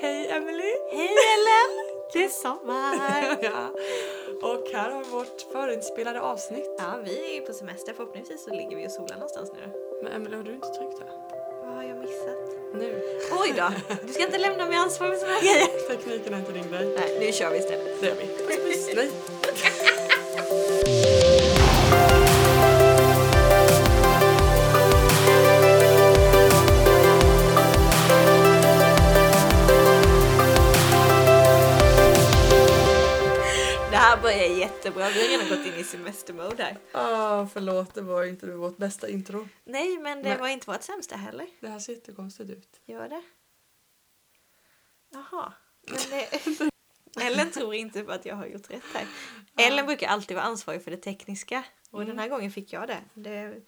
Hej Emily! Hej Ellen! Det är sommar! ja. Och här har vi vårt förinspelade avsnitt. Ja, vi är på semester. Förhoppningsvis så ligger vi och solar någonstans nu. Men Emily, har du inte tryckt här? Vad har jag missat? Nu. Oj då! Du ska inte lämna mig ansvar för såna här grejer. Tekniken är inte din grej. Nej, nu kör vi istället. Det gör vi. Puss, puss. Nej. Börjar jättebra. Vi har redan gått in i semestermode här. Ah, förlåt, det var inte vårt bästa intro. Nej, men det Nej. var inte vårt sämsta heller. Det här ser jättekonstigt ut. Gör det? Jaha. Men det... Ellen tror inte på att jag har gjort rätt här. Ellen brukar alltid vara ansvarig för det tekniska. Och Mm. den här gången fick jag det. det.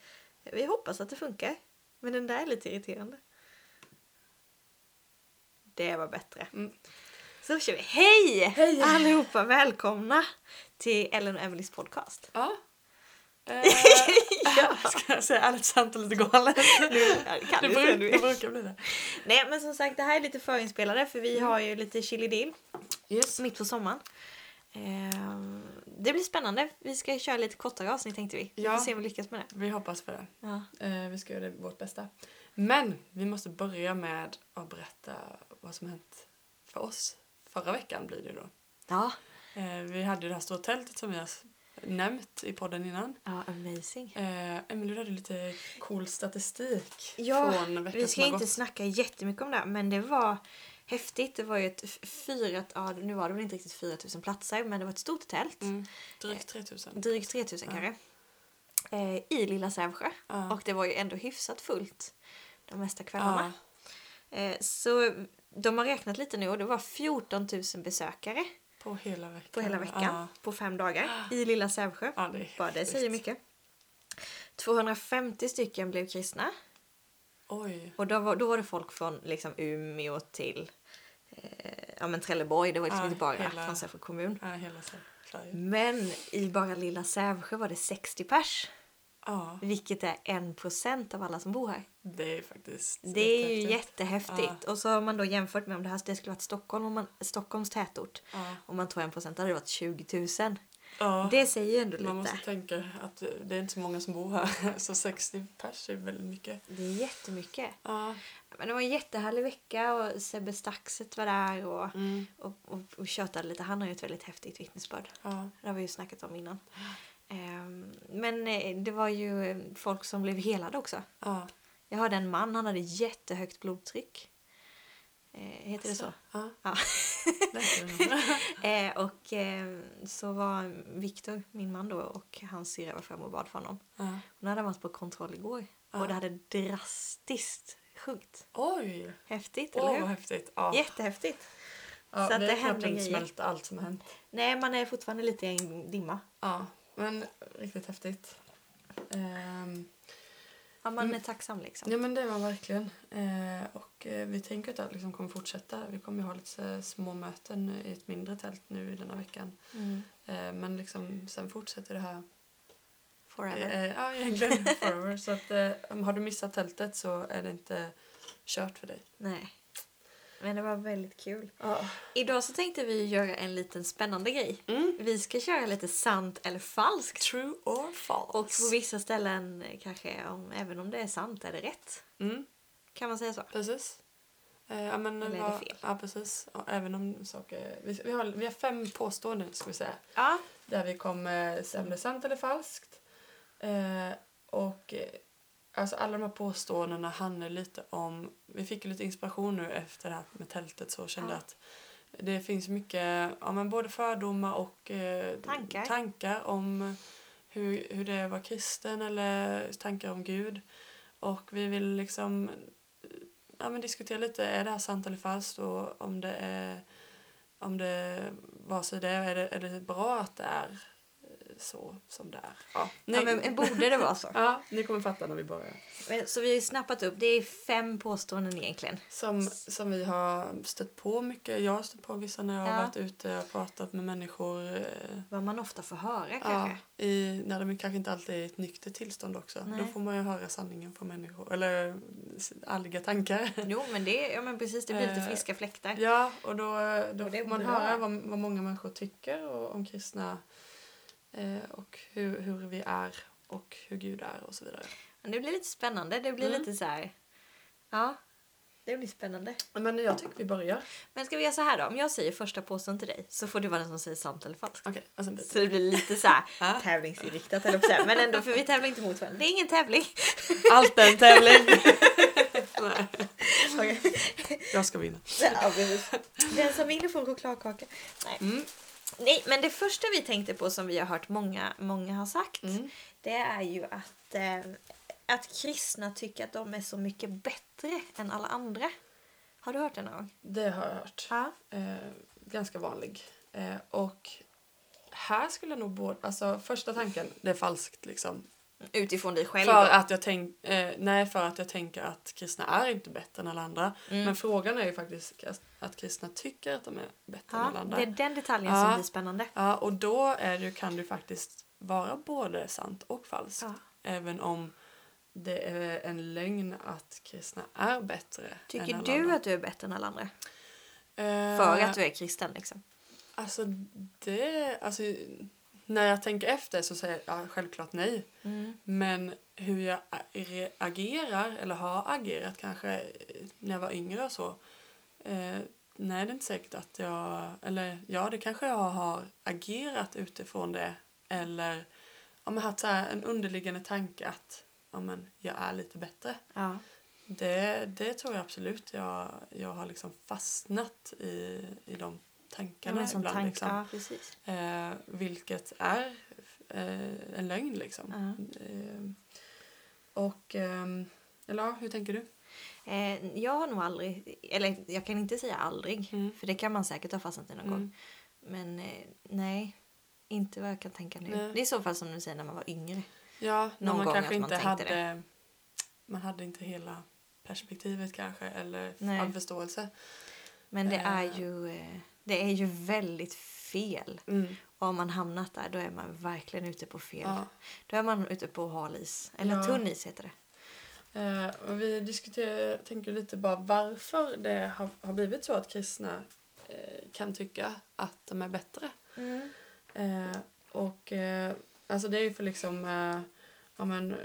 Vi hoppas att det funkar. Men den där är lite irriterande. Det var bättre. Mm. Så kör vi. Hej! Hej! Allihopa välkomna till Ellen och Emelies podcast. Ja. Eh, Ja. Ska jag säga ärligt sant och lite galet? Nu kan Det, du bruk, det brukar bli det. Nej men som sagt det här är lite förinspelade för vi har ju lite chili deal Yes. mitt på sommaren. Ehm, det blir spännande. Vi ska köra lite kortare avsnitt tänkte vi. Vi Ja. får se om vi lyckas med det. Vi hoppas för det. Ja. Eh, vi ska göra det vårt bästa. Men vi måste börja med att berätta vad som hänt för oss. Förra veckan blir det då. Ja. Eh, vi hade det här stora tältet som vi har nämnt i podden innan. ja, amazing. Eh, Emelie du hade lite cool statistik Ja, från veckan Vi ska inte gått. snacka jättemycket om det men det var häftigt. Det var ju ett f- fyra, ja, nu var det väl inte riktigt 4000 platser men det var ett stort tält. Mm, drygt 3000. Drygt 3000 Ja. kanske. Eh, I Lilla Sävsjö. Ja. Och det var ju ändå hyfsat fullt de mesta kvällarna. Ja, Eh, så de har räknat lite nu och det var 14 000 besökare på hela veckan. på hela veckan Ja, på fem dagar i Lilla Sävsjö. ja det Bara det säger mycket. 250 stycken blev kristna Oj. och då var, då var det folk från liksom Umeå till eh, ja, men Trelleborg. Det var liksom Ja, inte bara hela- från Sävsjö kommun. Ja, hela Sverige. Men i bara Lilla Sävsjö var det 60 pers. Ja, Vilket är en procent av alla som bor här. det är faktiskt Det är ju jättehäftigt. jättehäftigt. Och så har man då jämfört med om det här det skulle varit Stockholm, om man, Stockholms tätort. Ja. Om man tog en procent hade det varit 20 000. Ja. Det säger ju ändå lite. Man måste tänka att det är inte så många som bor här. Så 60 pers är väldigt mycket. Det är jättemycket. Ja. Men det var en jättehärlig vecka och Sebbe Staxet var där och, Mm. och, och, och tjötade lite. Han har ju ett väldigt häftigt vittnesbörd. Ja. Det har vi ju snackat om innan. Ehm, men eh, det var ju folk som blev helade också. Ja. Jag hörde en man, han hade jättehögt blodtryck. Eh, heter det så? Ja. Ja. Eh, och eh, så var Viktor, min man då, och hans syrra var fram och bad för honom. ja. Hon hade varit på kontroll igår Ja. och det hade drastiskt sjunkit. Oj! Häftigt, eller vad hur? häftigt. Ja. Jättehäftigt. Ja, Så att det händer grejer. allt som har hänt. Nej, man är fortfarande lite i en dimma. Ja, men riktigt häftigt. Ehm, Ja, man är tacksam liksom. ja men det var verkligen. Eh, och eh, vi tänker att det liksom kommer fortsätta. Vi kommer ha lite små möten i ett mindre tält nu i denna veckan. Mm. Eh, men liksom sen fortsätter det här. Forever. Ja egentligen forever. Så att eh, har du missat tältet så är det inte kört för dig. Nej. Men det var väldigt kul. Ja. Idag så tänkte vi göra en liten spännande grej. Mm. Vi ska köra lite sant eller falskt. True or false? Och på vissa ställen kanske, om, även om det är sant, är det rätt. Mm. Kan man säga så? Precis. Eh, ja, men, Eller är det fel? Ja, precis. Ja, även om saker... Vi, vi, har, vi har fem påståenden, ska vi säga. Ja. Där vi kommer säga om det är sant eller falskt. Eh, och alltså alla de här påståendena handlar lite om... Vi fick lite inspiration nu efter det här med tältet så kände Ja. att det finns mycket, ja men både fördomar och eh, Tankar. tankar om hur, hur det är att vara kristen eller tankar om Gud. Och vi vill liksom ja, men diskutera lite, är det här sant eller falskt och om det är om det vare sig det är, är det, är det bra att det är så som det är. Ja, Ja, men borde det vara så? ja, ni kommer fatta när vi börjar. Så vi har snappat upp, det är fem påståenden egentligen. Som, som vi har stött på mycket. Jag har stött på vissa när jag har Ja. varit ute och pratat med människor. eh, Vad man ofta får höra Ja, kanske. i, när de kanske inte alltid är i ett nyktert tillstånd också. Nej. Då får man ju höra sanningen från människor. Eller ärliga tankar. Jo men det, ja, men precis, det blir lite Eh, friska fläktar. Ja, och då, då Och får man höra vad, vad många människor tycker och, om kristna och hur, hur vi är och hur Gud är och så vidare. Men det blir lite spännande, det blir Mm. lite så här. Ja, det blir spännande. Men jag tycker vi börjar. Men ska vi göra så här då? Om jag säger första påståendet till dig så får du vara den som säger sant eller falskt. Okej, byter Så det blir lite så här tävlingsinriktat eller så här. Men ändå för vi tävlar inte mot varandra. Det är ingen tävling. Allt är en tävling! Nej, jag ska vinna. Ja. Den som vinner får en chokladkaka. Nej. Mm. Nej, men det första vi tänkte på som vi har hört många, många har sagt. Mm. Det är ju att, eh, att kristna tycker att de är så mycket bättre än alla andra. Har du hört det någon gång? Det har jag hört. Ja. Eh, ganska vanlig. Eh, och här skulle jag nog både... Alltså första tanken, det är falskt liksom. Utifrån dig själv För då? att jag tänk, eh, nej, för att jag tänker att kristna är inte bättre än alla andra. Mm. Men frågan är ju faktiskt att kristna tycker att de är bättre än alla Ja, andra. det är den detaljen Ja. som blir spännande. Ja, och då är det, kan det faktiskt vara både sant och falskt. Ja. Även om det är en lögn att kristna är bättre än Tycker alla du andra. att du är bättre än alla andra? Eh, För att du är kristen liksom? Alltså, det... Alltså, när jag tänker efter så säger jag självklart nej. Mm. Men hur jag a- agerar, eller har agerat kanske eh, när jag var yngre och så. Eh, nej, det är inte säkert att jag... Eller ja, det kanske jag har agerat utifrån det. Eller ja, men haft så en underliggande tanke att ja, men jag är lite bättre. Ja. Det, det tror jag absolut. Jag, jag har liksom fastnat i, i de tankarna som ibland. tank, liksom. ja, precis. Eh, vilket är eh, en lögn liksom. Ja. Eh, och, ehm, eller ja, hur tänker du? Eh, jag har nog aldrig, eller jag kan inte säga aldrig, Mm. för det kan man säkert ha fastnat i någon Mm. gång. Men eh, nej, inte vad jag kan tänka nu. Nej. Det är i så fall som du säger när man var yngre. Ja, när Någon man gång kanske att man inte hade... Man hade inte hela perspektivet kanske, eller Nej. all förståelse. Men det är ju, eh, det är ju väldigt fel. Mm. Och om man hamnat där då är man verkligen ute på fel. Ja. Då är man ute på hal is. Eller Ja. tunn is heter det. Eh, vi diskuterar, tänker lite bara varför det har, har blivit så att kristna eh, kan tycka att de är bättre. Eh, och eh, alltså det är ju för liksom, eh, ja men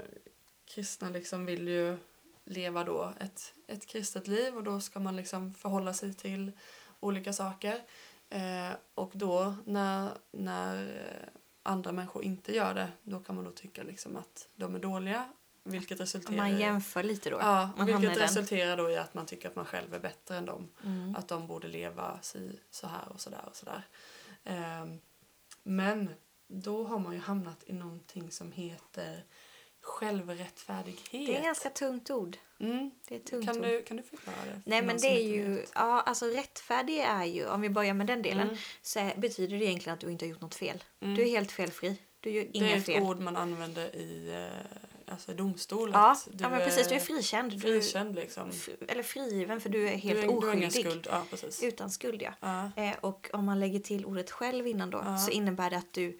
kristna liksom vill ju leva då ett, ett kristet liv och då ska man liksom förhålla sig till olika saker. Eh, och då när, när eh, andra människor inte gör det, då kan man då tycka liksom att de är dåliga. Vilket resulterar man jämför lite då. Ja, man vilket resulterar då i att man tycker att man själv är bättre än dem. Mm. Att de borde leva si, så här och så där och så där. Ehm, men då har man ju hamnat i någonting som heter självrättfärdighet. Det är ett ganska tungt ord. mm. Det är tungt kan, ord. du, kan du förklara det? Nej men det är ju, vet? ja alltså rättfärdig är ju, om vi börjar med den delen, Mm. så betyder det egentligen att du inte har gjort något fel. Mm. Du är helt felfri. Du gör Det inga är ett fel. ord man använder i, eh, alltså domstol. Ja, ja men precis, du är frikänd. Du, frikänd liksom. eller frigiven för du är helt du, är, du oskyldig. skuld. Ja, precis. Utan skuld ja. Ja. Eh, och om man lägger till ordet själv innan då så innebär det att du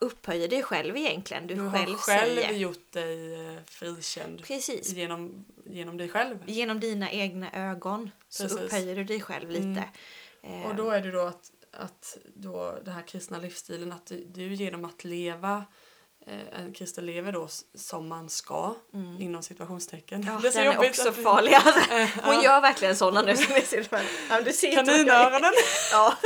upphöjer dig själv egentligen. Du, Du själv, själv säger. gjort dig eh, frikänd Precis. genom, genom dig själv. Genom dina egna ögon så Precis. upphöjer du dig själv lite. Mm. Eh, Och då är det då att, att då den här kristna livsstilen, att du, du genom att leva eh, en kristen lever då som man ska, Mm. inom situationstecken. Ja, det är så den är också att- farlig. Hon ja. gör verkligen sådana nu som. Ja, du ser. Kaninöronen! Ja.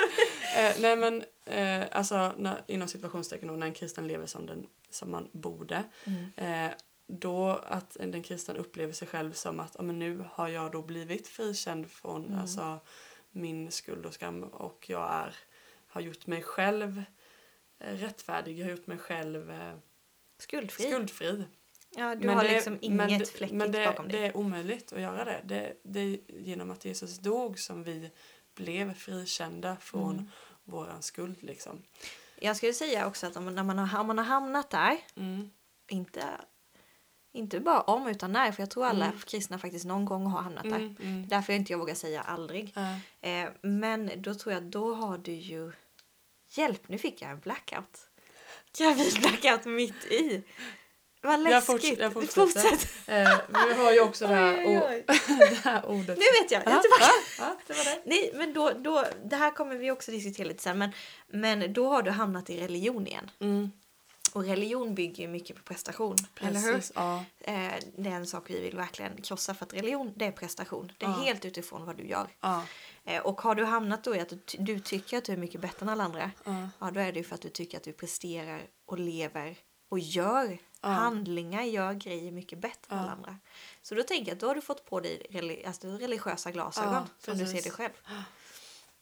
eh, nej men, eh, alltså när, inom situationstecken då, när en kristen lever som, den, som man borde. Mm. Eh, då att den kristen upplever sig själv som att ja, men nu har jag då blivit frikänd från Mm. alltså, min skuld och skam och jag är, har gjort mig själv eh, rättfärdig, jag har gjort mig själv eh, Skuldfri. skuldfri. Ja, du Men har det- liksom men inget det- fläckigt Men det, bakom dig. det är omöjligt att göra det. det. Det är genom att Jesus dog som vi blev frikända från Mm. våran skuld. Liksom. jag skulle säga också att om, när man har, om man har hamnat där, Mm. inte, inte bara om utan när, för jag tror alla Mm. kristna faktiskt någon gång har hamnat där. Mm. Mm. Därför inte jag vågar säga aldrig. Eh, men då tror jag då har du ju... Hjälp, nu fick jag en blackout. Gravid blackout mitt i. Vad läskigt. Jag forts- jag fortsätter. Fortsätt. eh, men vi har ju också det här, Oj, oj, oj. det här ordet. Nu vet jag, jag är tillbaka. ja, ja, det var det. Nej, men då, då, det här kommer vi också diskutera lite sen. Men, men då har du hamnat i religion igen. Mm. Och religion bygger ju mycket på prestation. Eller hur? Precis, ja. Eh, det är en sak vi vill verkligen krossa för att religion det är prestation. Det är Ja. helt utifrån vad du gör. Ja, Eh, och har du hamnat då i att du, du tycker att du är mycket bättre än alla andra. ja. Ja, då är det ju för att du tycker att du presterar och lever och gör Ja. handlingar, gör grejer mycket bättre än Ja. alla andra. Så då tänker jag att då har du fått på dig alltså, religiösa glasögon Ja, som du ser dig själv.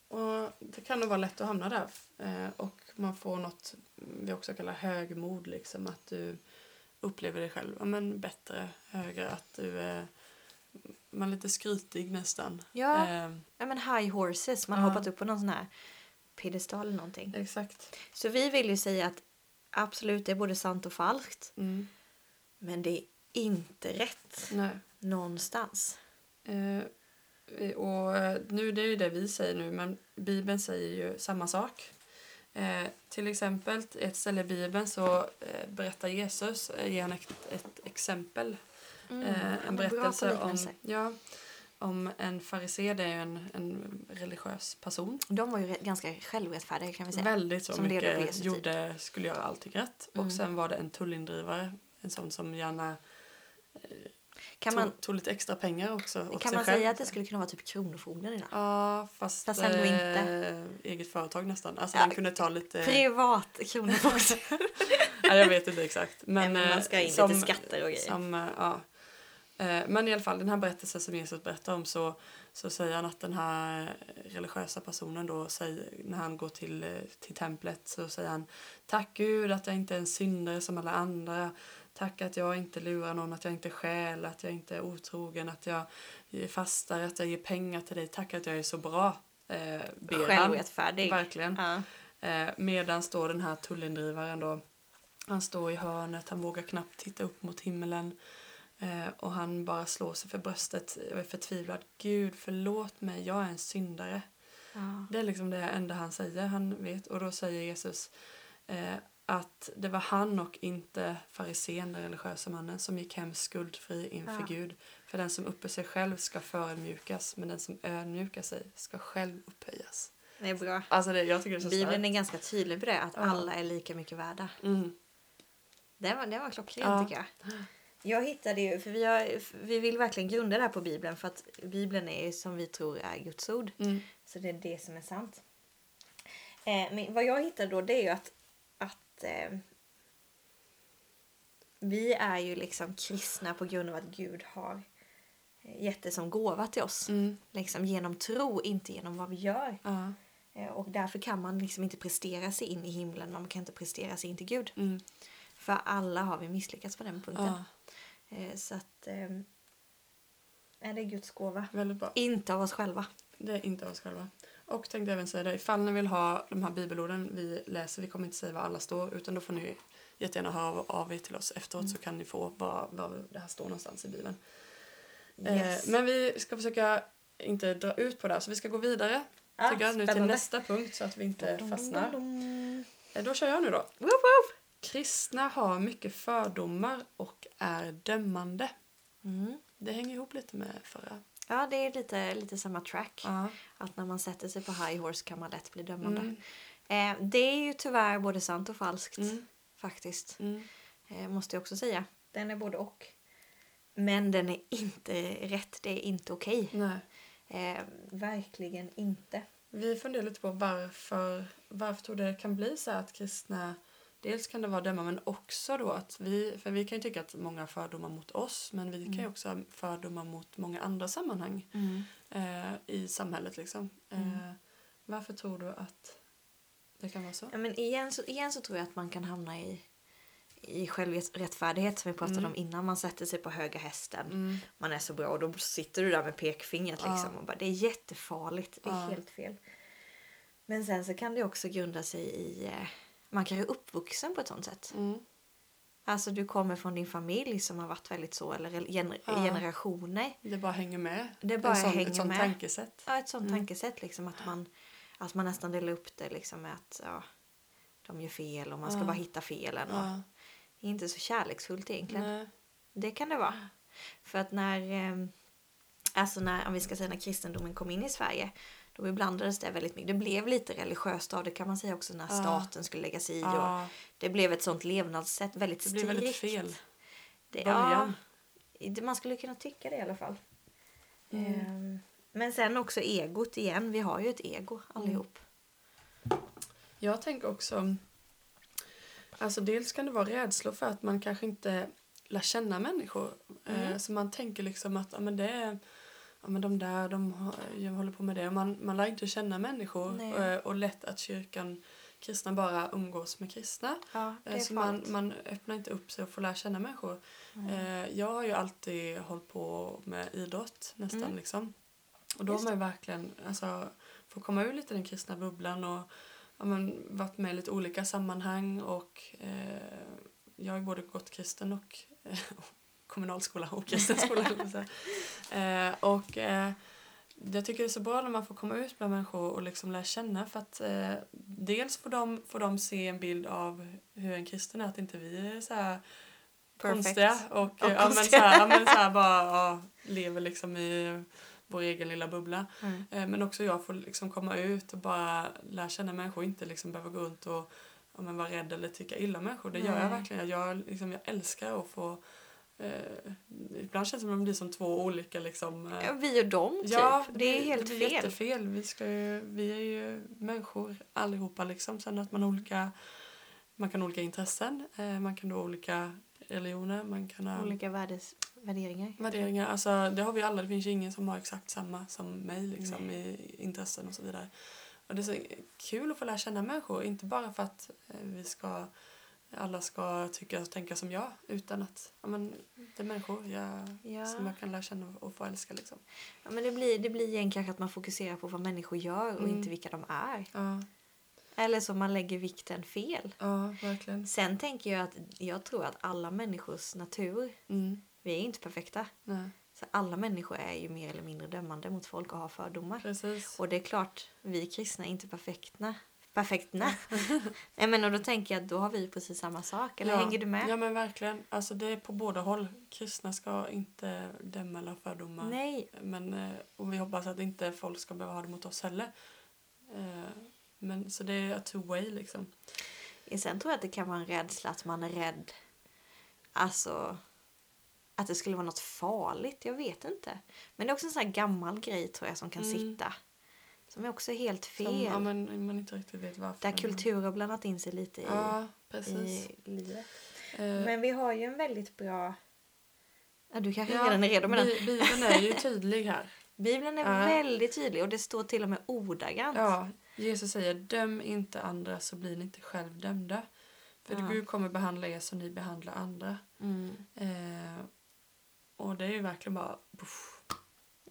Och det kan nog vara lätt att hamna där. Eh, och man får något vi också kallar högmod. Liksom, att du upplever dig själv ja, men bättre, högre. Att du är man är lite skrytig nästan. Ja. Eh, Ja, men high horses, man har hoppat upp på någon sån här piedestal eller någonting. exakt. Så vi vill ju säga att absolut, det är både sant och falskt. Mm. Men det är inte rätt Nej. någonstans. Eh, och eh, nu, det är ju det vi säger nu, men Bibeln säger ju samma sak. Eh, till exempel, ett ställe i Bibeln så eh, berättar Jesus, eh, ger han ett, ett exempel. Mm. Eh, en berättelse om, ja, om en farisé, det är en, en religiös person. De var ju ganska självrättfärdiga kan vi säga. Väldigt så Som mycket gjorde, skulle göra allting rätt. Mm. Och sen var det en tullindrivare, en sån som gärna Kan tog, man, tog lite extra pengar också åt kan man själv. säga att det skulle kunna vara typ Kronofogden idag? Ja, fast, Fast ändå eh, inte. eget företag nästan. Alltså Ja. den kunde ta lite... Privat Kronofogden. Nej, jag vet inte exakt. Men, Nej, men man eh, ska in som, lite skatter och grejer. Som, eh, ja. Eh, Men i alla fall, den här berättelsen som Jesus berättar om så, så säger han att den här religiösa personen då säger, när han går till, eh, till templet så säger han Tack Gud att jag inte är en syndare som alla andra. Tack att jag inte lurar någon, att jag inte stjäl, att jag inte är otrogen, att jag fastar, att jag ger pengar till dig. Tack att jag är så bra. Eh. Självrättfärdig. Verkligen. Ja. Eh, medan står den här tullindrivaren då, han står i hörnet, han vågar knappt titta upp mot himlen. Eh, och han bara slår sig för bröstet och är förtvivlad. Gud förlåt mig, jag är en syndare. Ja. Det är liksom det enda han säger, han vet. Och då säger Jesus eh, att det var han och inte farisén, den religiösa mannen, som gick hem skuldfri inför Ja. Gud. För den som uppe sig själv ska förödmjukas, men den som ödmjukar sig ska själv upphöjas. Det är bra. Alltså det, jag tycker det är Bibeln starkt. är ganska tydlig på det, att Ja. alla är lika mycket värda. Mm. Det var, det var klockrent Ja. tycker jag. Jag hittade ju, för vi, har, vi vill verkligen grunda det här på Bibeln för att Bibeln är som vi tror är Guds ord. Mm. Så det är det som är sant. Eh, men vad jag hittade då det är ju att, att eh, vi är ju liksom kristna på grund av att Gud har gett det som gåva till oss. Mm. Liksom genom tro, inte genom vad vi gör. Ja. Eh, och därför kan man liksom inte prestera sig in i himlen, man kan inte prestera sig in till Gud. Mm. För alla har vi misslyckats på den punkten. ja. Eh, så att eh, är det Guds gåva. Väldigt bra. Inte av oss själva. Det är inte av oss själva. Och tänkte även säga det, ifall ni vill ha de här bibelorden vi läser, vi kommer inte säga vad alla står, utan då får ni jättegärna höra av, av er till oss efteråt så kan ni få vad, vad det här står någonstans i Bibeln. Yes. Eh, men vi ska försöka inte dra ut på det här, så vi ska gå vidare Ah, tycker jag, nu till nästa punkt så att vi inte fastnar. Eh, Då kör jag nu då. Woop, woop. Kristna har mycket fördomar och är dömande. Mm. Det hänger ihop lite med förra. Ja, det är lite, lite samma track. Ja. Att när man sätter sig på high horse kan man lätt bli dömande. Mm. Eh, det är ju tyvärr både sant och falskt. Mm. Faktiskt. Mm. Eh, måste jag också säga. Den är både och. Men den är inte rätt. Det är inte okej. Nej. Eh, verkligen inte. Vi funderar lite på varför, varför tror det kan bli så att kristna Dels kan det vara döma men också då att vi, för vi kan ju tycka att många har fördomar mot oss men vi kan ju också ha fördomar mot många andra sammanhang eh, i samhället liksom. Eh, varför tror du att det kan vara så? Ja, men igen, så, igen så tror jag att man kan hamna i, i självrättfärdighet som vi pratade Mm. om innan. Man sätter sig på höga hästen. Mm. Man är så bra och då sitter du där med pekfingret Ja. liksom. Och bara, det är jättefarligt. Det är Ja. helt fel. Men sen så kan det också grunda sig i eh, man kan ju uppvuxen på ett sånt sätt. Mm. Alltså du kommer från din familj som har varit väldigt så, eller gener- Ja. generationer. Det bara hänger med. Det bara sån, hänger ett sånt med. tankesätt. Ja, ett sånt Mm. tankesätt liksom att man, att man nästan delar upp det liksom med att ja, de gör fel och man ska Ja. bara hitta felen. Och, Ja. Inte så kärleksfullt egentligen. Nej. Det kan det vara. För att när, eh, alltså när, om vi ska säga när kristendomen kom in i Sverige, då iblandades det väldigt mycket. Det blev lite religiöst av det kan man säga också när staten skulle lägga sig i. Och det blev ett sånt levnadssätt, väldigt det strikt. blir väldigt fel. Det, ja, det- man skulle kunna tycka det i alla fall. Mm. Ehm, men sen också egot igen. Vi har ju ett ego allihop. Jag tänker också... Alltså dels kan det vara rädslor för att man kanske inte lär känna människor. Mm. Eh, så man tänker liksom att ja, men det är, ja, men de där de har, jag håller på med det. Man, man lär inte känna människor Nej. eh, och lätt att kyrkan, kristna bara umgås med kristna. Ja, Eh, så man, man öppnar inte upp sig och får lära känna människor. Mm. Jag har ju alltid hållit på med idrott nästan Mm. liksom. Och då Just har man ju verkligen alltså, få komma ur lite den kristna bubblan och ja, men, varit med i lite olika sammanhang och eh, jag har ju både gått kristen och kommunalskola och kristen skola. höll jag på att säga. eh, och eh, jag tycker det är så bra när man får komma ut bland människor och liksom lära känna för att eh, dels får de, får de se en bild av hur en kristen är, att inte vi är så här Perfect. konstiga och, Och ja, men konstiga. så här, ja, men så här bara ja, lever liksom i vår egen lilla bubbla. Mm. Eh, Men också jag får liksom komma ut och bara lära känna människor inte liksom behöva gå runt och ja, men vara rädd eller tycka illa om människor. Det gör jag Nej. verkligen. Jag, liksom, jag älskar att få... Eh, ibland känns det som att de blir som två olika liksom... eh, Ja, vi och dem, typ. Ja, det är helt det blir fel. jättefel. Vi, ska ju, vi är ju människor allihopa. Liksom. Sen att man olika, man kan ha olika intressen, eh, man kan ha olika religioner, man kan ha Olika värdes, värderingar. värderingar. Alltså, det har vi alla. Det finns ju ingen som har exakt samma som mig liksom, Nej. i intressen och så vidare. Och det är så kul att få lära känna människor. Inte bara för att eh, vi ska alla ska tycka och tänka som jag utan att ja, men, det är människor jag, Ja. som jag kan lära känna och få älska. Liksom. Ja, men det blir, det blir igen kanske att man fokuserar på vad människor gör och Mm. inte vilka de är. Ja, Eller så man lägger vikten fel. ja verkligen. Sen tänker jag att jag tror att alla människors natur, Mm. vi är inte perfekta. Nej, Så alla människor är ju mer eller mindre dömande mot folk och har fördomar. precis. Och det är klart, vi kristna är inte perfekta. Perfekta. Nej men och då tänker jag att då har vi precis samma sak. Eller ja. hänger du med? Ja men verkligen. Alltså det är på båda håll. Kristna ska inte döma eller ha fördomar. Nej. Men, eh, och vi hoppas att inte folk ska behöva ha det mot oss heller. Eh, Men, så det är a two way liksom. Sen tror jag att det kan vara en rädsla att man är rädd. Alltså att det skulle vara något farligt. Jag vet inte. Men det är också en sån här gammal grej tror jag som kan Mm. sitta. Som är också helt fel. Som, ja, men man inte riktigt vet varför. Där kultur har blandat in sig lite i, Ja, precis. i livet. Eh, Men vi har ju en väldigt bra... Ja, du kanske ja, redan är redo med den. Bi- Bibeln är ju tydlig här. Bibeln är Ja. väldigt tydlig och det står till och med ordagrant. Ja, Jesus säger döm inte andra så blir ni inte själv dömda. För Ja. Gud kommer behandla er som ni behandlar andra. Mm. Eh, och det är ju verkligen bara... Puff.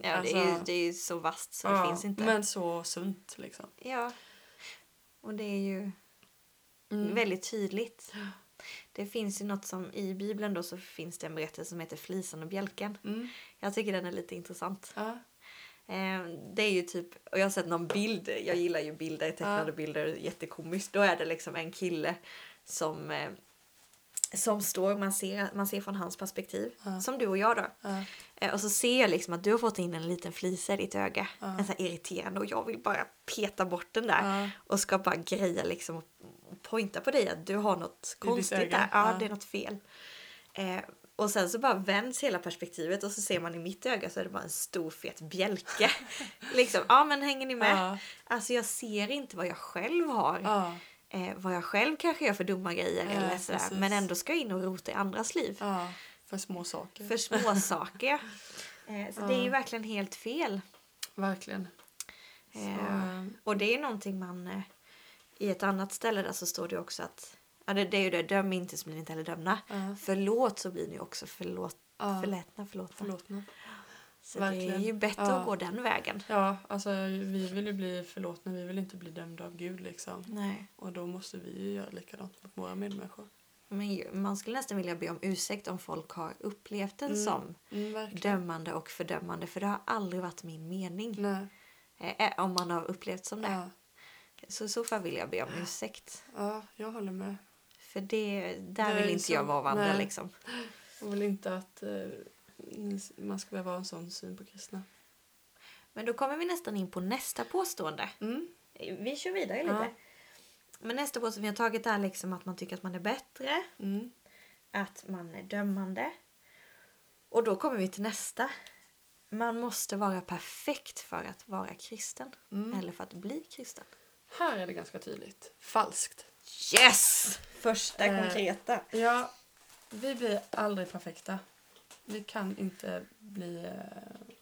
Ja, det, är ju, Alltså- det är ju så vasst så det Ja, finns inte. Men så sunt liksom. Ja. Och det är ju Mm. väldigt tydligt. Det finns ju något som i Bibeln då så finns det en berättelse som heter Flisan och bjälken. Mm. Jag tycker den är lite intressant. Ja. Eh, det är ju typ, och jag har sett någon bild, jag gillar ju bilder, tecknade Ja. bilder, jättekomiskt. Då är det liksom en kille som, eh, som står, man ser, man ser från hans perspektiv. Ja. Som du och jag då. Ja. Eh, och så ser jag liksom att du har fått in en liten flisa i ditt öga. Ja. En sån irriterande och jag vill bara peta bort den där. Och ska bara greja liksom och pointa på dig att du har något konstigt där. Ja, det är något fel. Eh, och sen så bara vänds hela perspektivet och så ser man i mitt öga så är det bara en stor fet bjälke. liksom, ja men hänger ni med? Alltså jag ser inte vad jag själv har. Ja. Eh, vad jag själv kanske gör för dumma grejer Ja, eller sådär. precis. Men ändå ska jag in och rota i andras liv. ja. För små saker. För små saker. Eh, så det är ju verkligen helt fel. Verkligen. Eh, eh, Och det är någonting man... Eh, I ett annat ställe där så står det också att... Ja, det, det är ju det. Döm inte så blir ni inte heller dömda. ja. Förlåt så blir ni också förlåt, Ja. förlätna. Förlåtna. Förlåt Så det är verkligen. ju bättre Ja. att gå den vägen. Ja, alltså vi vill ju bli förlåtna, vi vill inte bli dömda av Gud liksom. Nej. Och då måste vi ju göra likadant mot våra medmänniskor. Men man skulle nästan vilja be om ursäkt om folk har upplevt den Mm. som Mm, verkligen. dömande och fördömande. För det har aldrig varit min mening. Nej. Eh, om man har upplevt som det. Ja. Så i så fall vill jag be om ursäkt. ja, jag håller med. För det, där Det vill inte så- jag vara vandra nej. liksom. Jag vill inte att eh, man ska behöva ha en sån syn på kristna. Men då kommer vi nästan in på nästa påstående. Mm. Vi kör vidare lite. Ja. Men nästa påstående vi har tagit är liksom att man tycker att man är bättre. Mm. Att man är dömande. Och då kommer vi till nästa. Man måste vara perfekt för att vara kristen. Mm. Eller för att bli kristen. Här är det ganska tydligt. Falskt. Yes! Första Eh, konkreta. Ja, vi blir aldrig perfekta. Vi kan inte bli eh,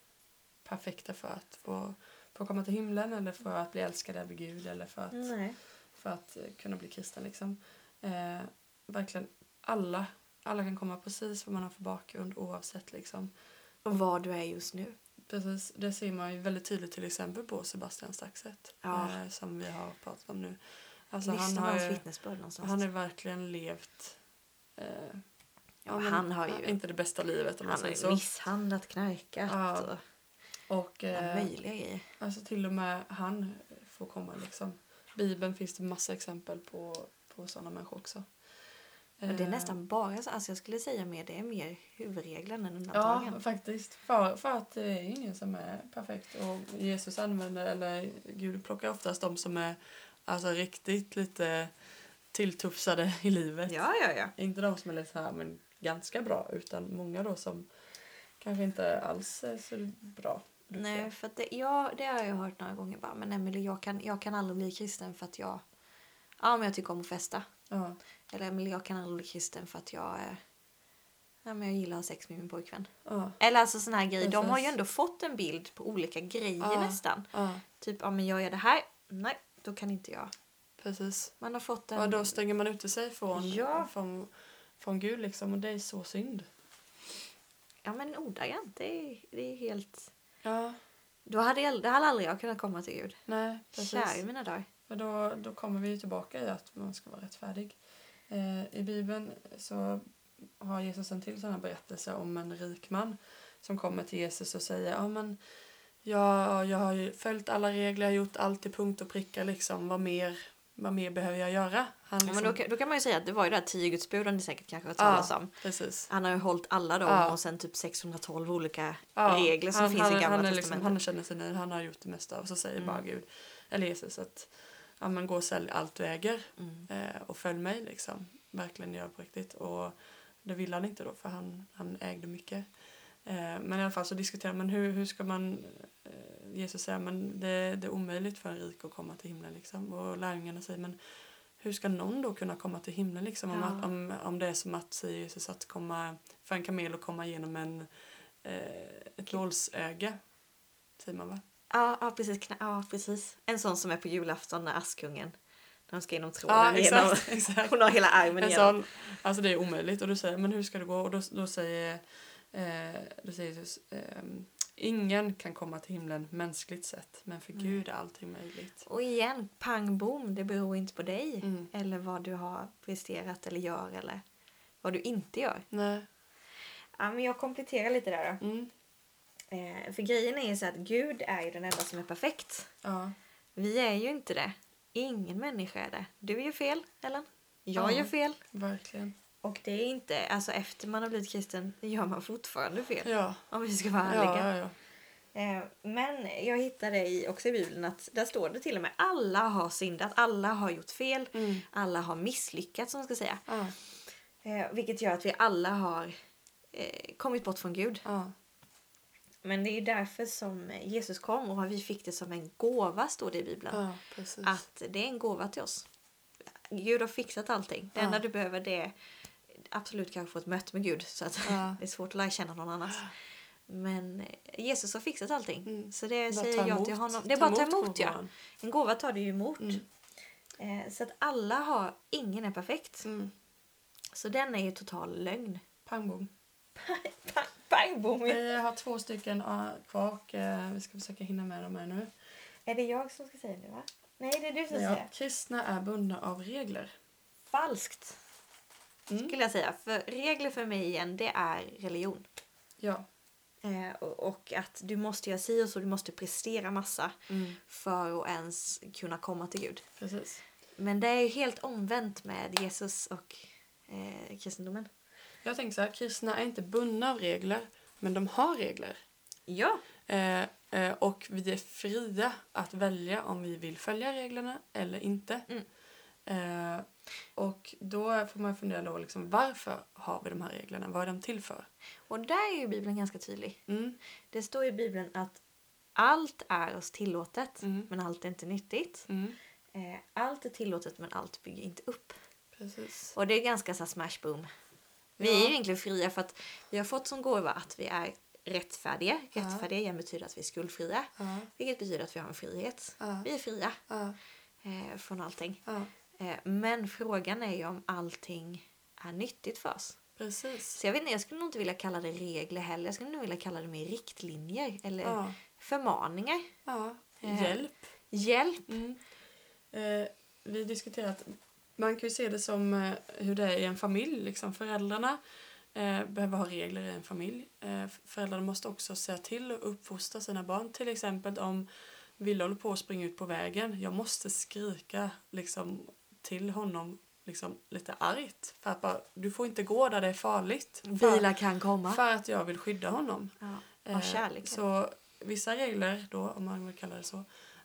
perfekta för att få, få komma till himlen eller för att bli älskade av Gud eller för att, Nej. för att eh, kunna bli kristen. Liksom. Eh, verkligen alla, alla kan komma precis vad man har för bakgrund oavsett. Liksom. Och vad du är just nu. Precis, det ser man ju väldigt tydligt till exempel på Sebastian Staxet Ja. eh, som vi har pratat om nu. Alltså, han, Lyssna på har ju, han har verkligen levt eh, ja, men han har ju inte det bästa livet om man han har säger så. misshandlat, knarkat Ja. och Och eh, möjliga grejer. alltså till och med han får komma liksom. Bibeln finns det massa exempel på, på sådana människor också. Men det är Eh, nästan bara så, alltså jag skulle säga mer, det är mer huvudregeln än undantagen. Ja, faktiskt. För, för att det är ingen som är perfekt. Och Jesus använder, eller Gud plockar oftast de som är alltså, riktigt lite tilltufsade i livet. ja, ja. ja. Inte de som är lite så här, men ganska bra, utan många då som kanske inte alls är så bra. Nej, för att det, ja, det har jag hört några gånger. Bara, men Emelie, jag kan, jag kan aldrig bli kristen för att jag... Ja, men jag tycker om att festa. Ja, Eller Emelie, jag kan aldrig bli kristen för att jag... Ja, men jag gillar att ha sex med min pojkvän. ja, Eller alltså såna här grejer. De har ju ändå fått en bild på olika grejer Ja. nästan. Typ, ja men jag gör det här. Nej, då kan inte jag. precis. Man har fått en... Och då stänger man ute sig från, Ja. från, från Gud liksom. Och det är så synd. Ja men ordagrant, det är, det är helt... Ja, Då hade, jag, då hade aldrig jag kunnat komma till Gud. nej, precis. Kär i mina dagar. För då, då kommer vi ju tillbaka i att man ska vara rättfärdig. Eh, I Bibeln så har Jesus en till sån här berättelse om en rik man som kommer till Jesus och säger ja men jag, jag har följt alla regler, jag har gjort allt till punkt och pricka liksom. Vad mer, vad mer behöver jag göra? Han Ja, liksom, men då, kan- då kan man ju säga att det var ju det här tio gudsbuden ni säkert kanske har hört talas om. precis. Han har ju hållit alla dem Ja. och sen typ 612 olika Ja, regler som han, finns han, i gamla han, är liksom, han känner sig nöjd, han har gjort det mesta och så säger Mm. bara Gud, eller Jesus att ja, men gå och sälj allt du äger Mm. eh, och följ mig liksom. Verkligen gör på riktigt. Och det ville han inte då för han, han ägde mycket. Eh, men i alla fall så diskuterar man hur, hur ska man eh, Jesus säger men det, det är omöjligt för en rik att komma till himlen liksom. Och lärjungarna säger men hur ska någon då kunna komma till himlen liksom? Om, Ja. att, om, om det är som att säger Jesus att komma för en kamel att komma igenom en eh, ett nålsöga. Säger man va? Ja, ja, precis, ja, precis. En sån som är på julafton när Askungen, när de ska genom tråden Ja, genom... exakt. exakt. Hon har hela armen En igenom. sån, alltså det är omöjligt. Och du säger, men hur ska det gå? Och då, då säger, eh, då säger Jesus, ehm, ingen kan komma till himlen mänskligt sett, men för Nej. Gud är allting möjligt. Och igen, pang bom, det beror inte på dig. Mm. Eller vad du har presterat eller gör eller vad du inte gör. Nej. Ja, men jag kompletterar lite där då. Mm. Eh, för grejen är ju så att Gud är ju den enda som är perfekt. Ja. Vi är ju inte det. Ingen människa är det. Du gör fel, Ellen. Jag Ja. gör fel. Verkligen. Och det är inte, alltså efter man har blivit kristen gör man fortfarande fel. Ja. Om vi ska vara ärliga. ja, ja. Eh, men jag hittade i, också i Bibeln att där står det till och med alla har syndat, alla har gjort fel, Mm. alla har misslyckats som man ska säga. Eh, vilket gör att vi alla har eh, kommit bort från Gud. Men det är därför som Jesus kom och vi fick det som en gåva står det i Bibeln. ja. Att det är en gåva till oss. Gud har fixat allting. Det Ja. enda du behöver det är absolut kanske få ett möte med Gud så att Ja. det är svårt att lära känna någon annars. Men eh, Jesus har fixat allting. Mm. Så det Bara säger jag till honom. Det är bara att ta emot ja. En gåva tar du ju emot. Mm. Eh, så att alla har, ingen är perfekt. Mm. Så den är ju total lögn. Pang bom. Pang, pang bom. Vi har två stycken ah, kvar och eh, vi ska försöka hinna med dem här nu. Är det jag som ska säga det va? Nej, det är du som Ja, säger. kristna är bundna av regler. Falskt Mm. skulle jag säga. För regler för mig igen, det är religion. Ja. Eh, och, och att du måste göra si och så, du måste prestera massa Mm. för att ens kunna komma till Gud. Precis. Men det är ju helt omvänt med Jesus och eh, kristendomen. Jag tänker så här, kristna är inte bundna av regler, men de har regler. Ja. Eh, eh, och vi är fria att välja om vi vill följa reglerna eller inte. Mm. Eh, och då får man fundera då liksom, varför har vi de här reglerna? Vad är de till för? Och där är ju Bibeln ganska tydlig. Mm. Det står i Bibeln att allt är oss tillåtet, Mm. men allt är inte nyttigt. Mm. Eh, allt är tillåtet, men allt bygger inte upp. Precis. Och det är ganska så smash boom. Vi Ja. är ju egentligen fria för att vi har fått som gåva att vi är rättfärdiga. Ja. Rättfärdiga igen betyder att vi är skuldfria. Ja, Vilket betyder att vi har en frihet. ja, Vi är fria ja, eh, från allting. Eh, men frågan är ju om allting är nyttigt för oss. Precis. Så jag vet inte, jag skulle nog inte vilja kalla det regler heller. Jag skulle nog vilja kalla det mer riktlinjer eller Ja, förmaningar. ja. Eh. Hjälp. Hjälp. Mm. Eh, vi diskuterar att man kan ju se det som eh, hur det är i en familj. Liksom. Föräldrarna eh, behöver ha regler i en familj. Eh, föräldrarna måste också säga till och uppfostra sina barn. Till exempel om Ville håller på att springa ut på vägen. Jag måste skrika liksom, till honom liksom, lite argt. För att bara, du får inte gå där det är farligt. För, Bilar kan komma. för att jag vill skydda honom. Ja. Eh, Av kärlek. Så vissa regler då, om man vill kalla det så,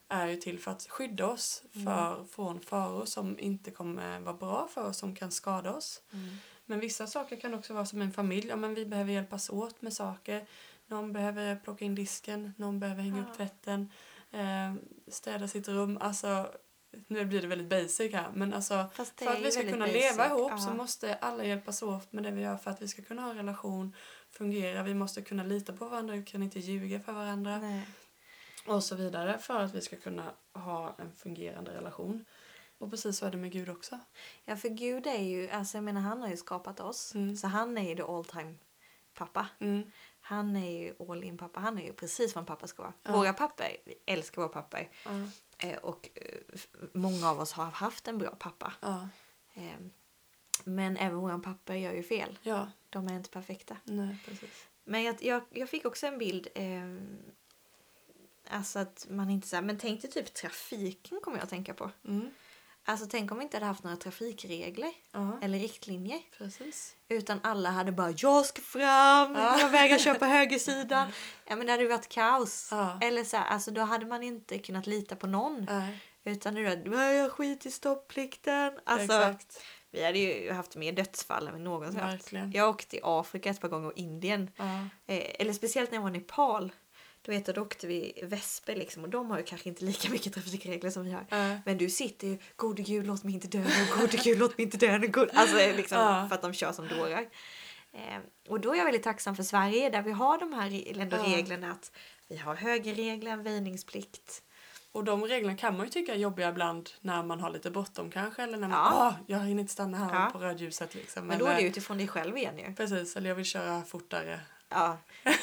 är ju till för att skydda oss Mm. för, från faror som inte kommer vara bra för oss, som kan skada oss. Mm. Men vissa saker kan också vara som en familj. Ja, men vi behöver hjälpas åt med saker. Någon behöver plocka in disken, någon behöver hänga Ja. upp tvätten, eh, städa sitt rum. Alltså, nu blir det väldigt basic här, men alltså för att vi ska kunna basic. leva ihop Ja. så måste alla hjälpas åt med det vi gör för att vi ska kunna ha en relation, fungera. Vi måste kunna lita på varandra, vi kan inte ljuga för varandra Nej. och så vidare för att vi ska kunna ha en fungerande relation. Och precis så är det med Gud också. Ja, för Gud är ju, alltså jag menar han har ju skapat oss. Mm. Så han är ju the all time pappa. Mm. Han är ju all in pappa. Han är ju precis vad en pappa ska vara. Ja. Våra pappor, vi älskar våra pappor. Ja. Eh, och eh, många av oss har haft en bra pappa. Ja. Eh, men även våra pappor gör ju fel. ja. De är inte perfekta. Nej, precis. Men jag, jag, jag fick också en bild. Alltså att man inte så här, men tänk dig typ trafiken kommer jag att tänka på. Mm. Alltså tänk om vi inte hade haft några trafikregler Ja, eller riktlinjer. precis. Utan alla hade bara jag ska fram, Ja. jag vägrar köpa högersidan. Ja men det hade varit kaos. Ja. Eller så här, alltså då hade man inte kunnat lita på någon. Utan är "Nej, jag skit i stoppplikten. Alltså, exakt. vi hade ju haft mer dödsfall än vi någonsin haft. Jag åkte till Afrika ett par gånger och Indien. Eh, eller speciellt när jag var i Nepal. Du vet, då åkte vi vesper liksom och de har ju kanske inte lika mycket trafikregler som vi har. Ja. Men du sitter ju, gode gud låt mig inte dö nu, gode gud låt mig inte dö nu. God. Alltså liksom Ja. för att de kör som dårar. Eh, och då är jag väldigt tacksam för Sverige där vi har de här ändå Ja. reglerna att vi har högerregler, väjningsplikt. Och de reglerna kan man ju tycka är jobbiga ibland när man har lite bråttom kanske. Eller när man, Ja. ah, jag hinner inte stanna här Ja. på rödljuset liksom. Men då är det utifrån dig själv igen ju. Precis, eller jag vill köra fortare. Ja.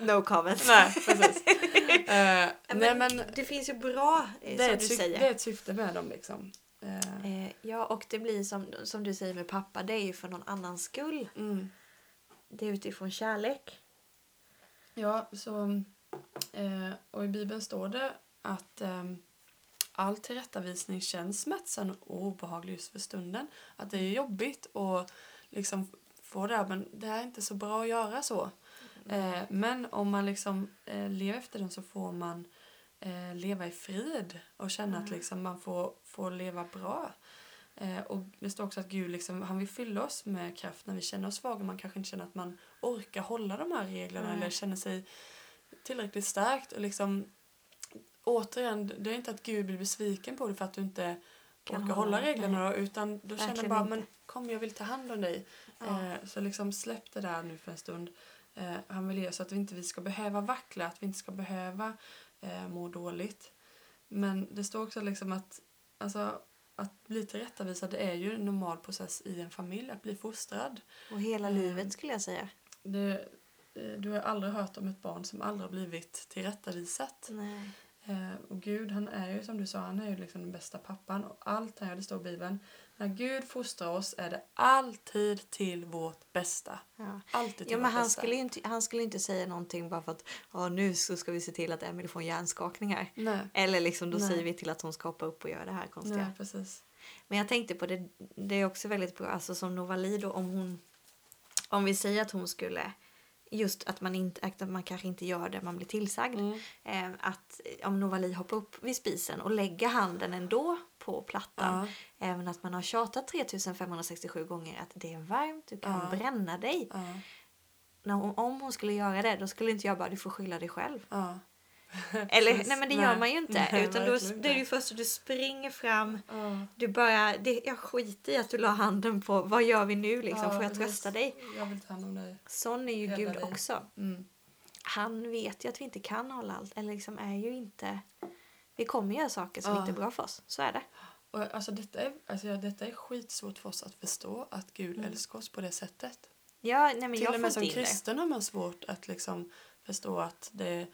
no comments. Nej, precis. Eh, Men nej men Det finns ju bra, eh, det som du säger. det är ett syfte med dem liksom. Eh, Eh, ja, och det blir som, som du säger med pappa, det är ju för någon annans skull. mm. Det är utifrån kärlek. Ja, så... Och i Bibeln står det att eh, all tillrättavisning känns smärtsam och obehaglig just för stunden. Att det är jobbigt att liksom få det här, men det är inte så bra att göra så. Eh, men om man liksom eh, lever efter den så får man eh, leva i frid och känna att Mm. liksom man får, får leva bra. Eh, och det står också att Gud liksom, han vill fylla oss med kraft när vi känner oss svaga. Man kanske inte känner att man orkar hålla de här reglerna Nej. eller känner sig tillräckligt starkt. Och liksom, återigen, det är inte att Gud blir besviken på dig för att du inte Kan orkar hålla, reglerna då, utan då känner bara inte. men kom jag vill ta hand om dig. Ja. Eh, så liksom släpp det där nu för en stund. Eh, han vill ge så att vi inte vi ska behöva vackla, att vi inte ska behöva eh, må dåligt. Men det står också liksom att alltså, att bli tillrättavisad är ju en normal process i en familj, att bli fostrad. Och hela Eh, livet skulle jag säga. Det, eh, du har aldrig hört om ett barn som aldrig har blivit tillrättavisat. Nej. Eh, och Gud, han är ju som du sa, han är ju liksom den bästa pappan. Och allt här, det står i Bibeln, när Gud fostrar oss är det alltid till vårt bästa. Ja. Alltid till Ja, men han bästa. skulle, inte, han skulle inte säga någonting bara för att ja, nu så ska vi se till att Emily får en hjärnskakning här. Nej, Eller liksom då Nej. säger vi till att hon ska hoppa upp och göra det här konstiga. nej, precis. Men jag tänkte på det, det är också väldigt bra, alltså som Novali då om hon, om vi säger att hon skulle, just att man, inte, att man kanske inte gör det man blir tillsagd. Mm. Eh, att om Novali hoppar upp vid spisen och lägger handen ändå på plattan. Ja, Även att man har tjatat 3567 gånger att det är varmt, du kan Ja. bränna dig. ja, När hon, om hon skulle göra det då skulle inte jag bara du får skylla dig själv. ja. Eller nej men det Nej. gör man ju inte. Nej, utan då, då är det ju först att du springer fram. Ja. Du bara, det, jag skiter i att du la handen på vad gör vi nu liksom, Ja, får jag trösta dig? Jag vill ta hand om dig. Sån är ju Hela Gud dig. också. Mm. Han vet ju att vi inte kan hålla allt. Eller liksom är ju inte... Vi kommer göra saker som Ja. inte är bra för oss. Så är det. Och alltså detta, är, alltså detta är skitsvårt för oss att förstå, att Gud Mm. älskar oss på det sättet. Ja, nej men Till jag och med som in det. kristen har man svårt att liksom förstå att det,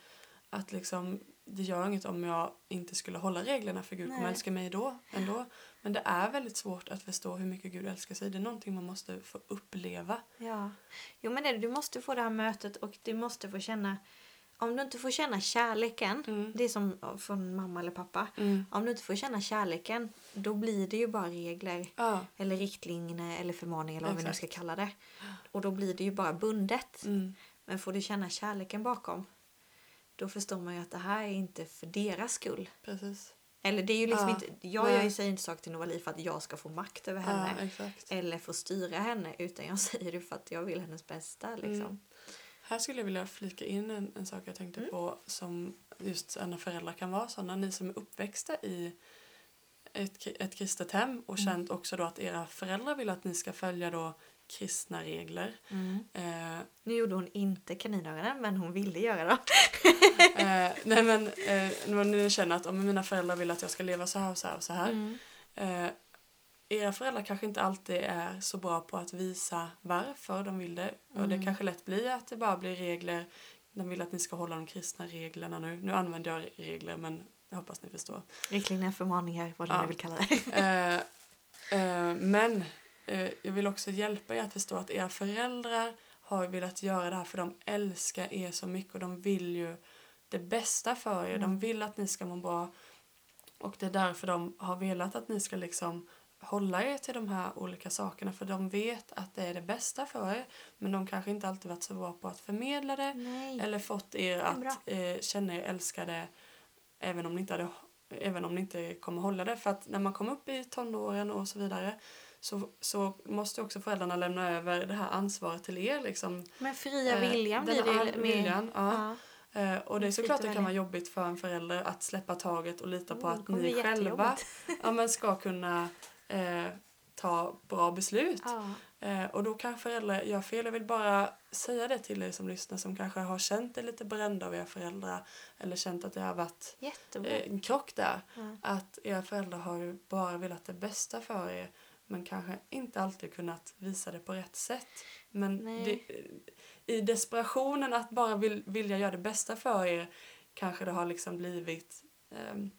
att liksom, det gör inget om jag inte skulle hålla reglerna för Gud kommer älska mig då ändå. Men det är väldigt svårt att förstå hur mycket Gud älskar sig. Det är någonting man måste få uppleva. Ja. Jo men det. du måste få det här mötet och du måste få känna... Om du inte får känna kärleken, Mm. det är som från mamma eller pappa. Mm. Om du inte får känna kärleken, då blir det ju bara regler. Ja. Eller riktlinjer eller förmaningar eller vad vi nu Exakt. ska kalla det. Och då blir det ju bara bundet. Mm. Men får du känna kärleken bakom, då förstår man ju att det här är inte för deras skull. Precis. Eller det är ju liksom Ja, inte, jag nej. säger inte saker till Novali för att jag ska få makt över henne. Ja, exakt. Eller få styra henne. Utan jag säger det för att jag vill hennes bästa. Liksom. Här skulle jag vilja flika in en, en sak jag tänkte Mm. på som just när föräldrar kan vara sådana. Ni som är uppväxta i ett, ett kristet hem och Mm. känt också då att era föräldrar vill att ni ska följa då kristna regler. Mm. Eh, Nu gjorde hon inte kaninögonen men hon ville göra det. eh, nej men eh, när ni känner att om mina föräldrar vill att jag ska leva så här och så här och så här. Mm. Eh, era föräldrar kanske inte alltid är så bra på att visa varför de vill det. Och det Mm. kanske lätt blir att det bara blir regler. De vill att ni ska hålla de kristna reglerna nu. Nu använder jag regler men jag hoppas ni förstår. Riktlinjer, förmaningar, vad Ja. nu vill kalla det. Eh, eh, men eh, jag vill också hjälpa er att förstå att era föräldrar har velat göra det här för de älskar er så mycket och de vill ju det bästa för er. De Mm. vill att ni ska må bra. Och det är därför de har velat att ni ska liksom hålla er till de här olika sakerna för de vet att det är det bästa för er men de kanske inte alltid varit så bra på att förmedla det Nej. eller fått er att eh, känna er älskade även om ni inte hade även om ni inte kommer hålla det för att när man kommer upp i tonåren och så vidare så, så måste också föräldrarna lämna över det här ansvaret till er liksom. Men fria Eh, viljan blir det mer- viljan, ja. Ja. Eh, och det är såklart det kan vara jobbigt för en förälder att släppa taget och lita på Oh, att ni själva ja, men ska kunna eh, ta bra beslut. Ja. Eh, och då kan föräldrar göra fel. Jag vill bara säga det till er som lyssnar som kanske har känt er lite brända av era föräldrar eller känt att det har varit Jättebra. eh, en krock där. Ja. Att era föräldrar har bara velat det bästa för er men kanske inte alltid kunnat visa det på rätt sätt. Men det, i desperationen att bara vill, vilja göra det bästa för er kanske det har liksom blivit ehm,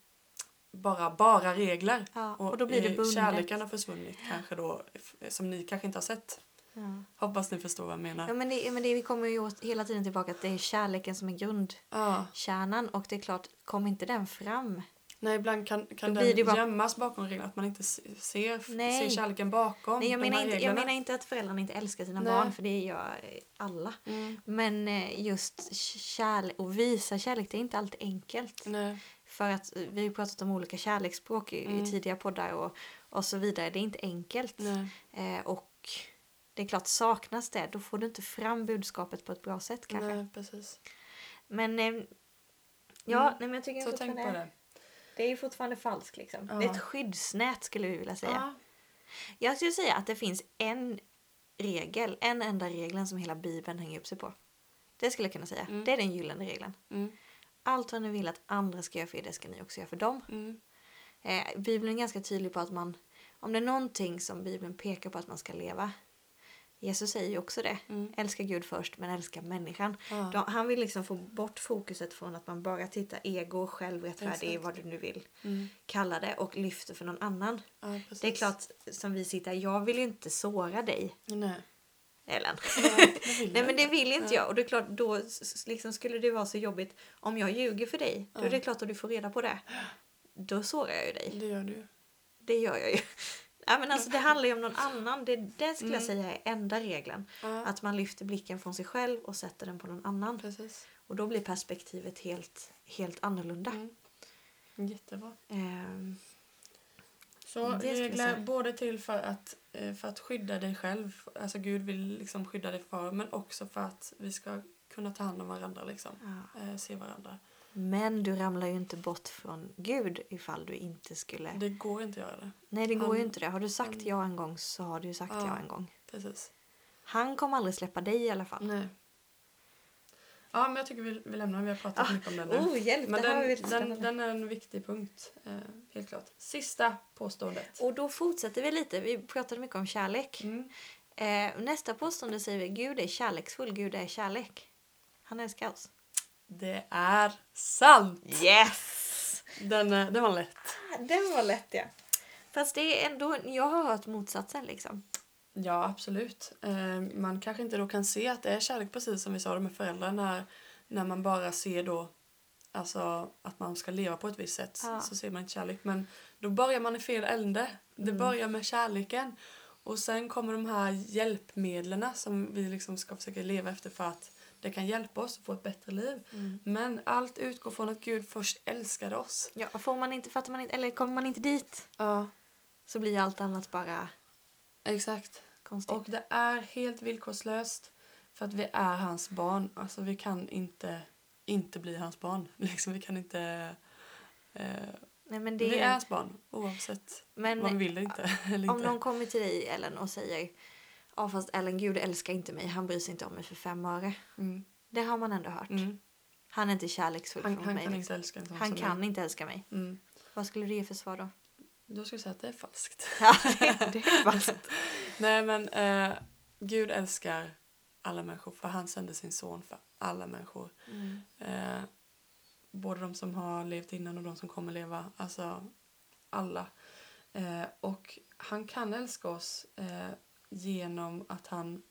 bara, bara regler. Ja, och då blir det bundet. Kärleken har försvunnit kanske då, som ni kanske inte har sett. Ja. Hoppas ni förstår vad jag menar. Ja, men det, men det, vi kommer ju hela tiden tillbaka att det är kärleken som är grundkärnan Ja. och det är klart, kom inte den fram. Nej, ibland kan, kan Då den bara- gömmas bakom reglerna, att man inte se- ser, Nej. ser kärleken bakom Nej, jag, menar inte, jag menar inte att föräldrarna inte älskar sina Nej. barn, för det gör alla. Mm. Men eh, just kärlek, och visa kärlek, det är inte alltid enkelt. Nej. För att eh, vi har pratat om olika kärleksspråk i, Mm. i tidiga poddar och, och så vidare. Det är inte enkelt. Eh, och det är klart, saknas det, då får du inte fram budskapet på ett bra sätt kanske. Nej, precis. Men eh, ja, Mm. nej, men jag tycker Så tänk på det. Det är ju fortfarande falskt liksom. Ja. Det är ett skyddsnät skulle vi vilja säga. Ja. Jag skulle säga att det finns en regel, en enda regeln som hela bibeln hänger upp sig på. Det skulle jag kunna säga. Mm. Det är den gyllene regeln. Mm. Allt vad ni vill att andra ska göra för er, det ska ni också göra för dem. Mm. Eh, Bibeln är ganska tydlig på att man, om det är någonting som Bibeln pekar på att man ska leva. Jesus säger ju också det. Mm. Älska Gud först men älska människan. Ja. De, han vill liksom få bort fokuset från att man bara tittar ego, självrättfärdig, vad du nu vill Mm. kalla det och lyfter för någon annan. Ja. Det är klart som vi sitter jag vill ju inte såra dig Nej. Ellen. Ja, Nej jag men det vill inte Nej. jag och det är klart då liksom skulle det vara så jobbigt om jag ljuger för dig. Då är Ja. det klart att du får reda på det. Då sårar jag ju dig. Det gör du. Det gör jag ju. Ja, men alltså, det handlar ju om någon annan. Det, det skulle jag Mm. säga är enda regeln. Ja, Att man lyfter blicken från sig själv och sätter den på någon annan. precis. Och då blir perspektivet helt, helt annorlunda. Mm. Jättebra. Ehm, Så jag regler både till för att, eh, för att skydda dig själv, alltså Gud vill liksom skydda dig för, men också för att vi ska kunna ta hand om varandra liksom. ja. Eh, se varandra. Men du ramlar ju inte bort från Gud ifall du inte skulle... Det går inte att göra det. Nej, det går ju han- inte det. Har du sagt han- ja en gång så har du ju sagt Ja. ja en gång. Precis. Han kommer aldrig släppa dig i alla fall. Nej. Ja, men jag tycker vi, vi lämnar Vi har pratat Ah, mycket om den nu. Oh, hjälp! men den, den, den är en viktig punkt. Eh, helt klart. Sista påståendet. Och då fortsätter vi lite. Vi pratade mycket om kärlek. Mm. Eh, nästa påstående säger vi Gud är kärleksfull, Gud är kärlek. Han älskar oss. Det är sant! Yes! Den, eh, den var lätt. Den var lätt ja. Fast det är ändå, jag har hört motsatsen liksom. Ja, absolut. Eh, man kanske inte då kan se att det är kärlek precis som vi sa med föräldrar när, när man bara ser då alltså att man ska leva på ett visst sätt Ja. så ser man inte kärlek. Men då börjar man i fel ände. Det Mm. börjar med kärleken. Och sen kommer de här hjälpmedlen som vi liksom ska försöka leva efter för att det kan hjälpa oss att få ett bättre liv. Men allt utgår från att Gud först älskade oss. Ja, får man inte, fattar man inte, eller kommer man inte dit Ja, så blir allt annat bara exakt. Konstigt. Och det är helt villkorslöst för att vi är hans barn. Alltså vi kan inte inte bli hans barn. Liksom, vi kan inte... Eh, Nej, men det Vi är hans barn oavsett men vad vi vill eller inte. eller om inte. någon kommer till dig Ellen och säger Ja fast Ellen Gud älskar inte mig, han bryr sig inte om mig för fem öre. Mm. Det har man ändå hört. Mm. Han är inte kärleksfull Han, mot han mig. kan liksom. inte älska en sån han kan mig. inte älska mig. Mm. Vad skulle du ge för svar då? Då ska jag säga att det är falskt. Ja, det, det är falskt. Nej men eh, Gud älskar alla människor för han sände sin son för alla människor. Mm. Eh, både de som har levt innan och de som kommer leva. Alltså alla. Eh, och han kan älska oss eh, genom att han...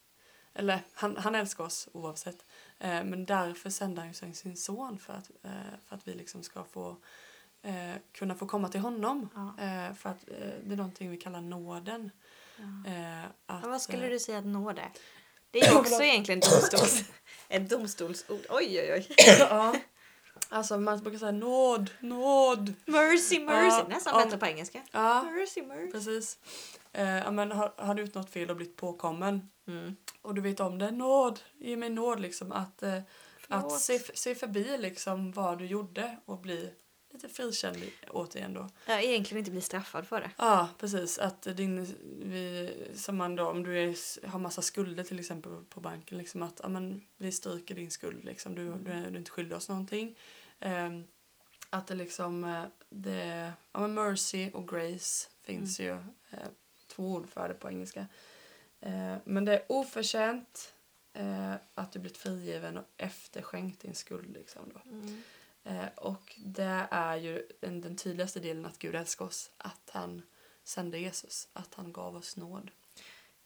Eller han, han älskar oss oavsett. Eh, men därför sände han sin son för att, eh, för att vi liksom ska få eh, kunna få komma till honom. Ja. Eh, för att eh, det är någonting vi kallar nåden. Ja. Eh, att, vad skulle eh, du säga att nåd är? Det är också egentligen domstols... ett domstolsord. Oj, oj, oj. ja. Alltså man brukar säga nåd, nåd. Mercy, mercy. Ja, Nästan om- bättre på engelska. Ja, Mercy, mercy. precis. Eh, men har, har du gjort något fel och blivit påkommen Mm. och du vet om det, nåd, ge mig nåd liksom att, eh, att se, se förbi liksom vad du gjorde och bli lite frikänd återigen då. Ja, egentligen inte bli straffad för det. Ja, precis. Att din, vi, som man då, om du är, har massa skulder till exempel på banken, liksom att ja, men, vi stryker din skuld, liksom. du, du, är, du är inte skyldig oss någonting. Ehm, att det liksom, eh, det, ja, men mercy och grace finns ju, eh, två ord för det på engelska. Eh, men det är oförtjänt eh, att du blivit frigiven och efterskänkt din skuld. Liksom då. Mm. Eh, och det är ju den, den tydligaste delen att Gud älskar oss. Att han sände Jesus. Att han gav oss nåd.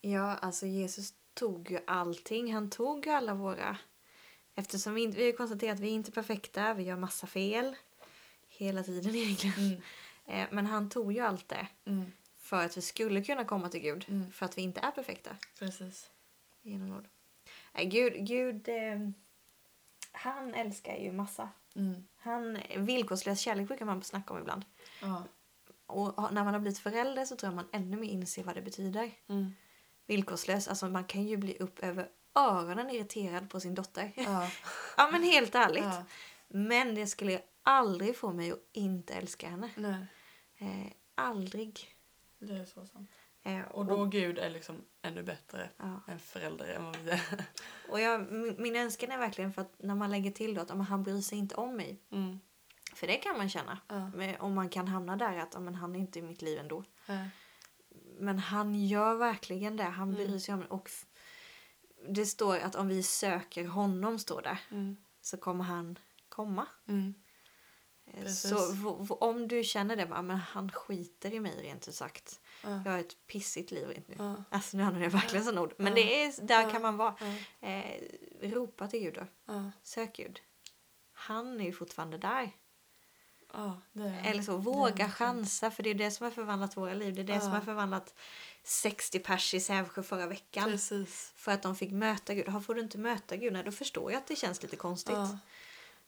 Ja, alltså Jesus tog ju allting. Han tog ju alla våra... Eftersom vi, inte, vi har konstaterat att vi är inte perfekta, vi gör massa fel. Hela tiden egentligen. Eh, men han tog ju allt det Mm. för att vi skulle kunna komma till Gud. Mm. För att vi inte är perfekta. Precis. Genom nåd. Gud, Gud eh, han älskar ju massa. Mm. Han, villkorslös kärlek brukar man snacka om ibland. Ja. Och när man har blivit förälder så tror jag man ännu mer inser vad det betyder. Mm. Villkorslös, alltså man kan ju bli upp över öronen irriterad på sin dotter. Ja. Ja men helt ärligt. ja. Men det skulle aldrig få mig att inte älska henne. Nej, Eh, aldrig. det är så sant. Eh, Och då Gud är liksom ännu bättre ja. än förälder än vad vi är. och jag, min, önskan är verkligen för att när man lägger till då att ja, men han bryr sig inte om mig. Mm. För det kan man känna. Ja. Men Om man kan hamna där att ja, men han är inte i mitt liv ändå. Nej. Men han gör verkligen det. Han Mm. bryr sig om och det står att om vi söker honom står det Mm. så kommer han komma. Mm. Precis. Så om du känner det, ja, men han skiter i mig rent ut sagt. Ja. Jag har ett pissigt liv rent nu. Ja. Alltså nu använder jag verkligen sån ord. Men Ja. det är, där Ja. kan man vara. Eh, ropa till Gud då. Sök Gud. Han är ju fortfarande där. Ja, det Eller så, våga chansa för det är det som har förvandlat våra liv. Det är det som har förvandlat 60 pers i Sävsjö förra veckan. Precis. För att de fick möta Gud. Ja, Får du inte möta Gud, nej, då förstår jag att det känns lite konstigt.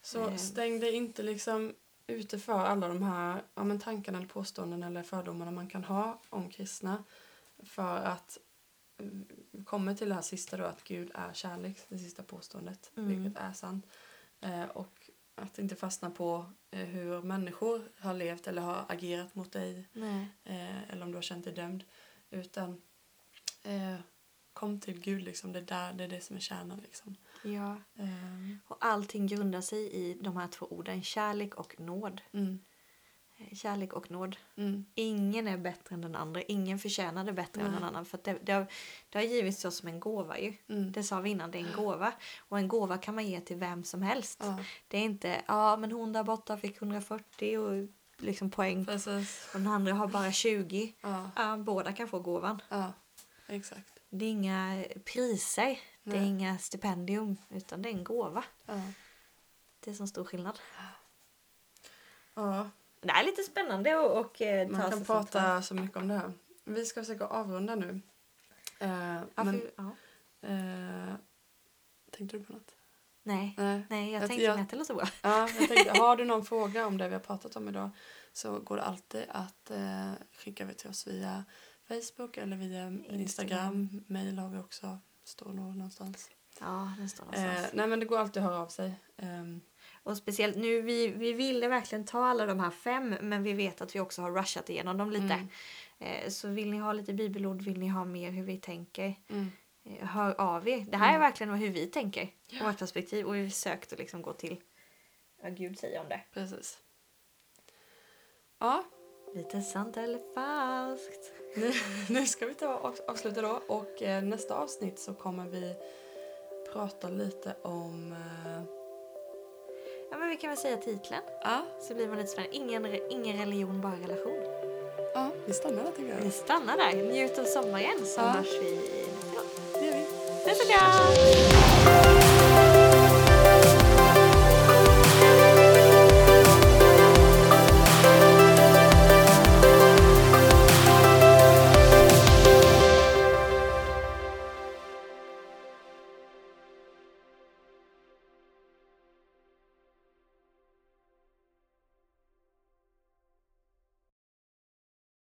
Så Eh. stäng dig inte liksom ute för alla de här ja, men tankarna eller påståenden eller fördomarna man kan ha om kristna. För att vi kommer till det här sista då att Gud är kärlek, det sista påståendet, Mm. vilket är sant. Eh, och att inte fastna på eh, hur människor har levt eller har agerat mot dig eh, eller om du har känt dig dömd. Utan eh, kom till Gud, liksom. det, är där, det är det som är kärnan. Liksom. Ja. Eh, Och allting grundar sig i de här två orden, kärlek och nåd. mm, Eh, Kärlek och nåd. mm, Ingen är bättre än den andra. Ingen förtjänar det bättre än Nej. någon annan. För det, det, har, det har givits oss som en gåva ju. mm. Det sa vi innan, det är en gåva. Och en gåva kan man ge till vem som helst. Ja, Det är inte, ja men hon där borta fick 140 och liksom poäng. precis. Och den andra har bara 20. Ja, Ja, båda kan få gåvan. ja, exakt. Det är inga priser. Det är inga stipendium. Utan det är en gåva. Det är som stor skillnad. ja, Det är lite spännande att och, eh, man kan prata samtal. så mycket om det här. Vi ska försöka avrunda nu. Eh, men, för, eh, tänkte du på något? Nej. Nej. Nej, jag Jag- tänkte jag- inte heller så. Ja, jag tänkte, har du någon fråga om det vi har pratat om idag så går det alltid att eh, skicka till oss via Facebook eller via Instagram. Instagram. Mail har vi också, står nog någonstans. Ja, den står Eh, någonstans. nej men det går alltid att höra av sig. Ehm, Och speciellt nu, vi, vi ville verkligen ta alla de här fem men vi vet att vi också har rushat igenom dem lite. Mm. Eh, så vill ni ha lite bibelord, vill ni ha mer hur vi tänker, mm, eh, hör av er. Det här är Mm. verkligen hur vi tänker, vårt perspektiv och vi försökte liksom gå till vad Gud säger om det. precis. Ja, Lite sant eller falskt. Nu, nu ska vi ta avsluta då och eh, nästa avsnitt så kommer vi prata lite om... Eh, Ja men vi kan väl säga titeln ja, så blir man lite spännande. Ingen, ingen religion, bara relation. ja, vi stannar där tycker jag. Vi stannar där. Njut av sommaren så Ja. hörs vi nästa gång. Det gör vi. Puss och kram!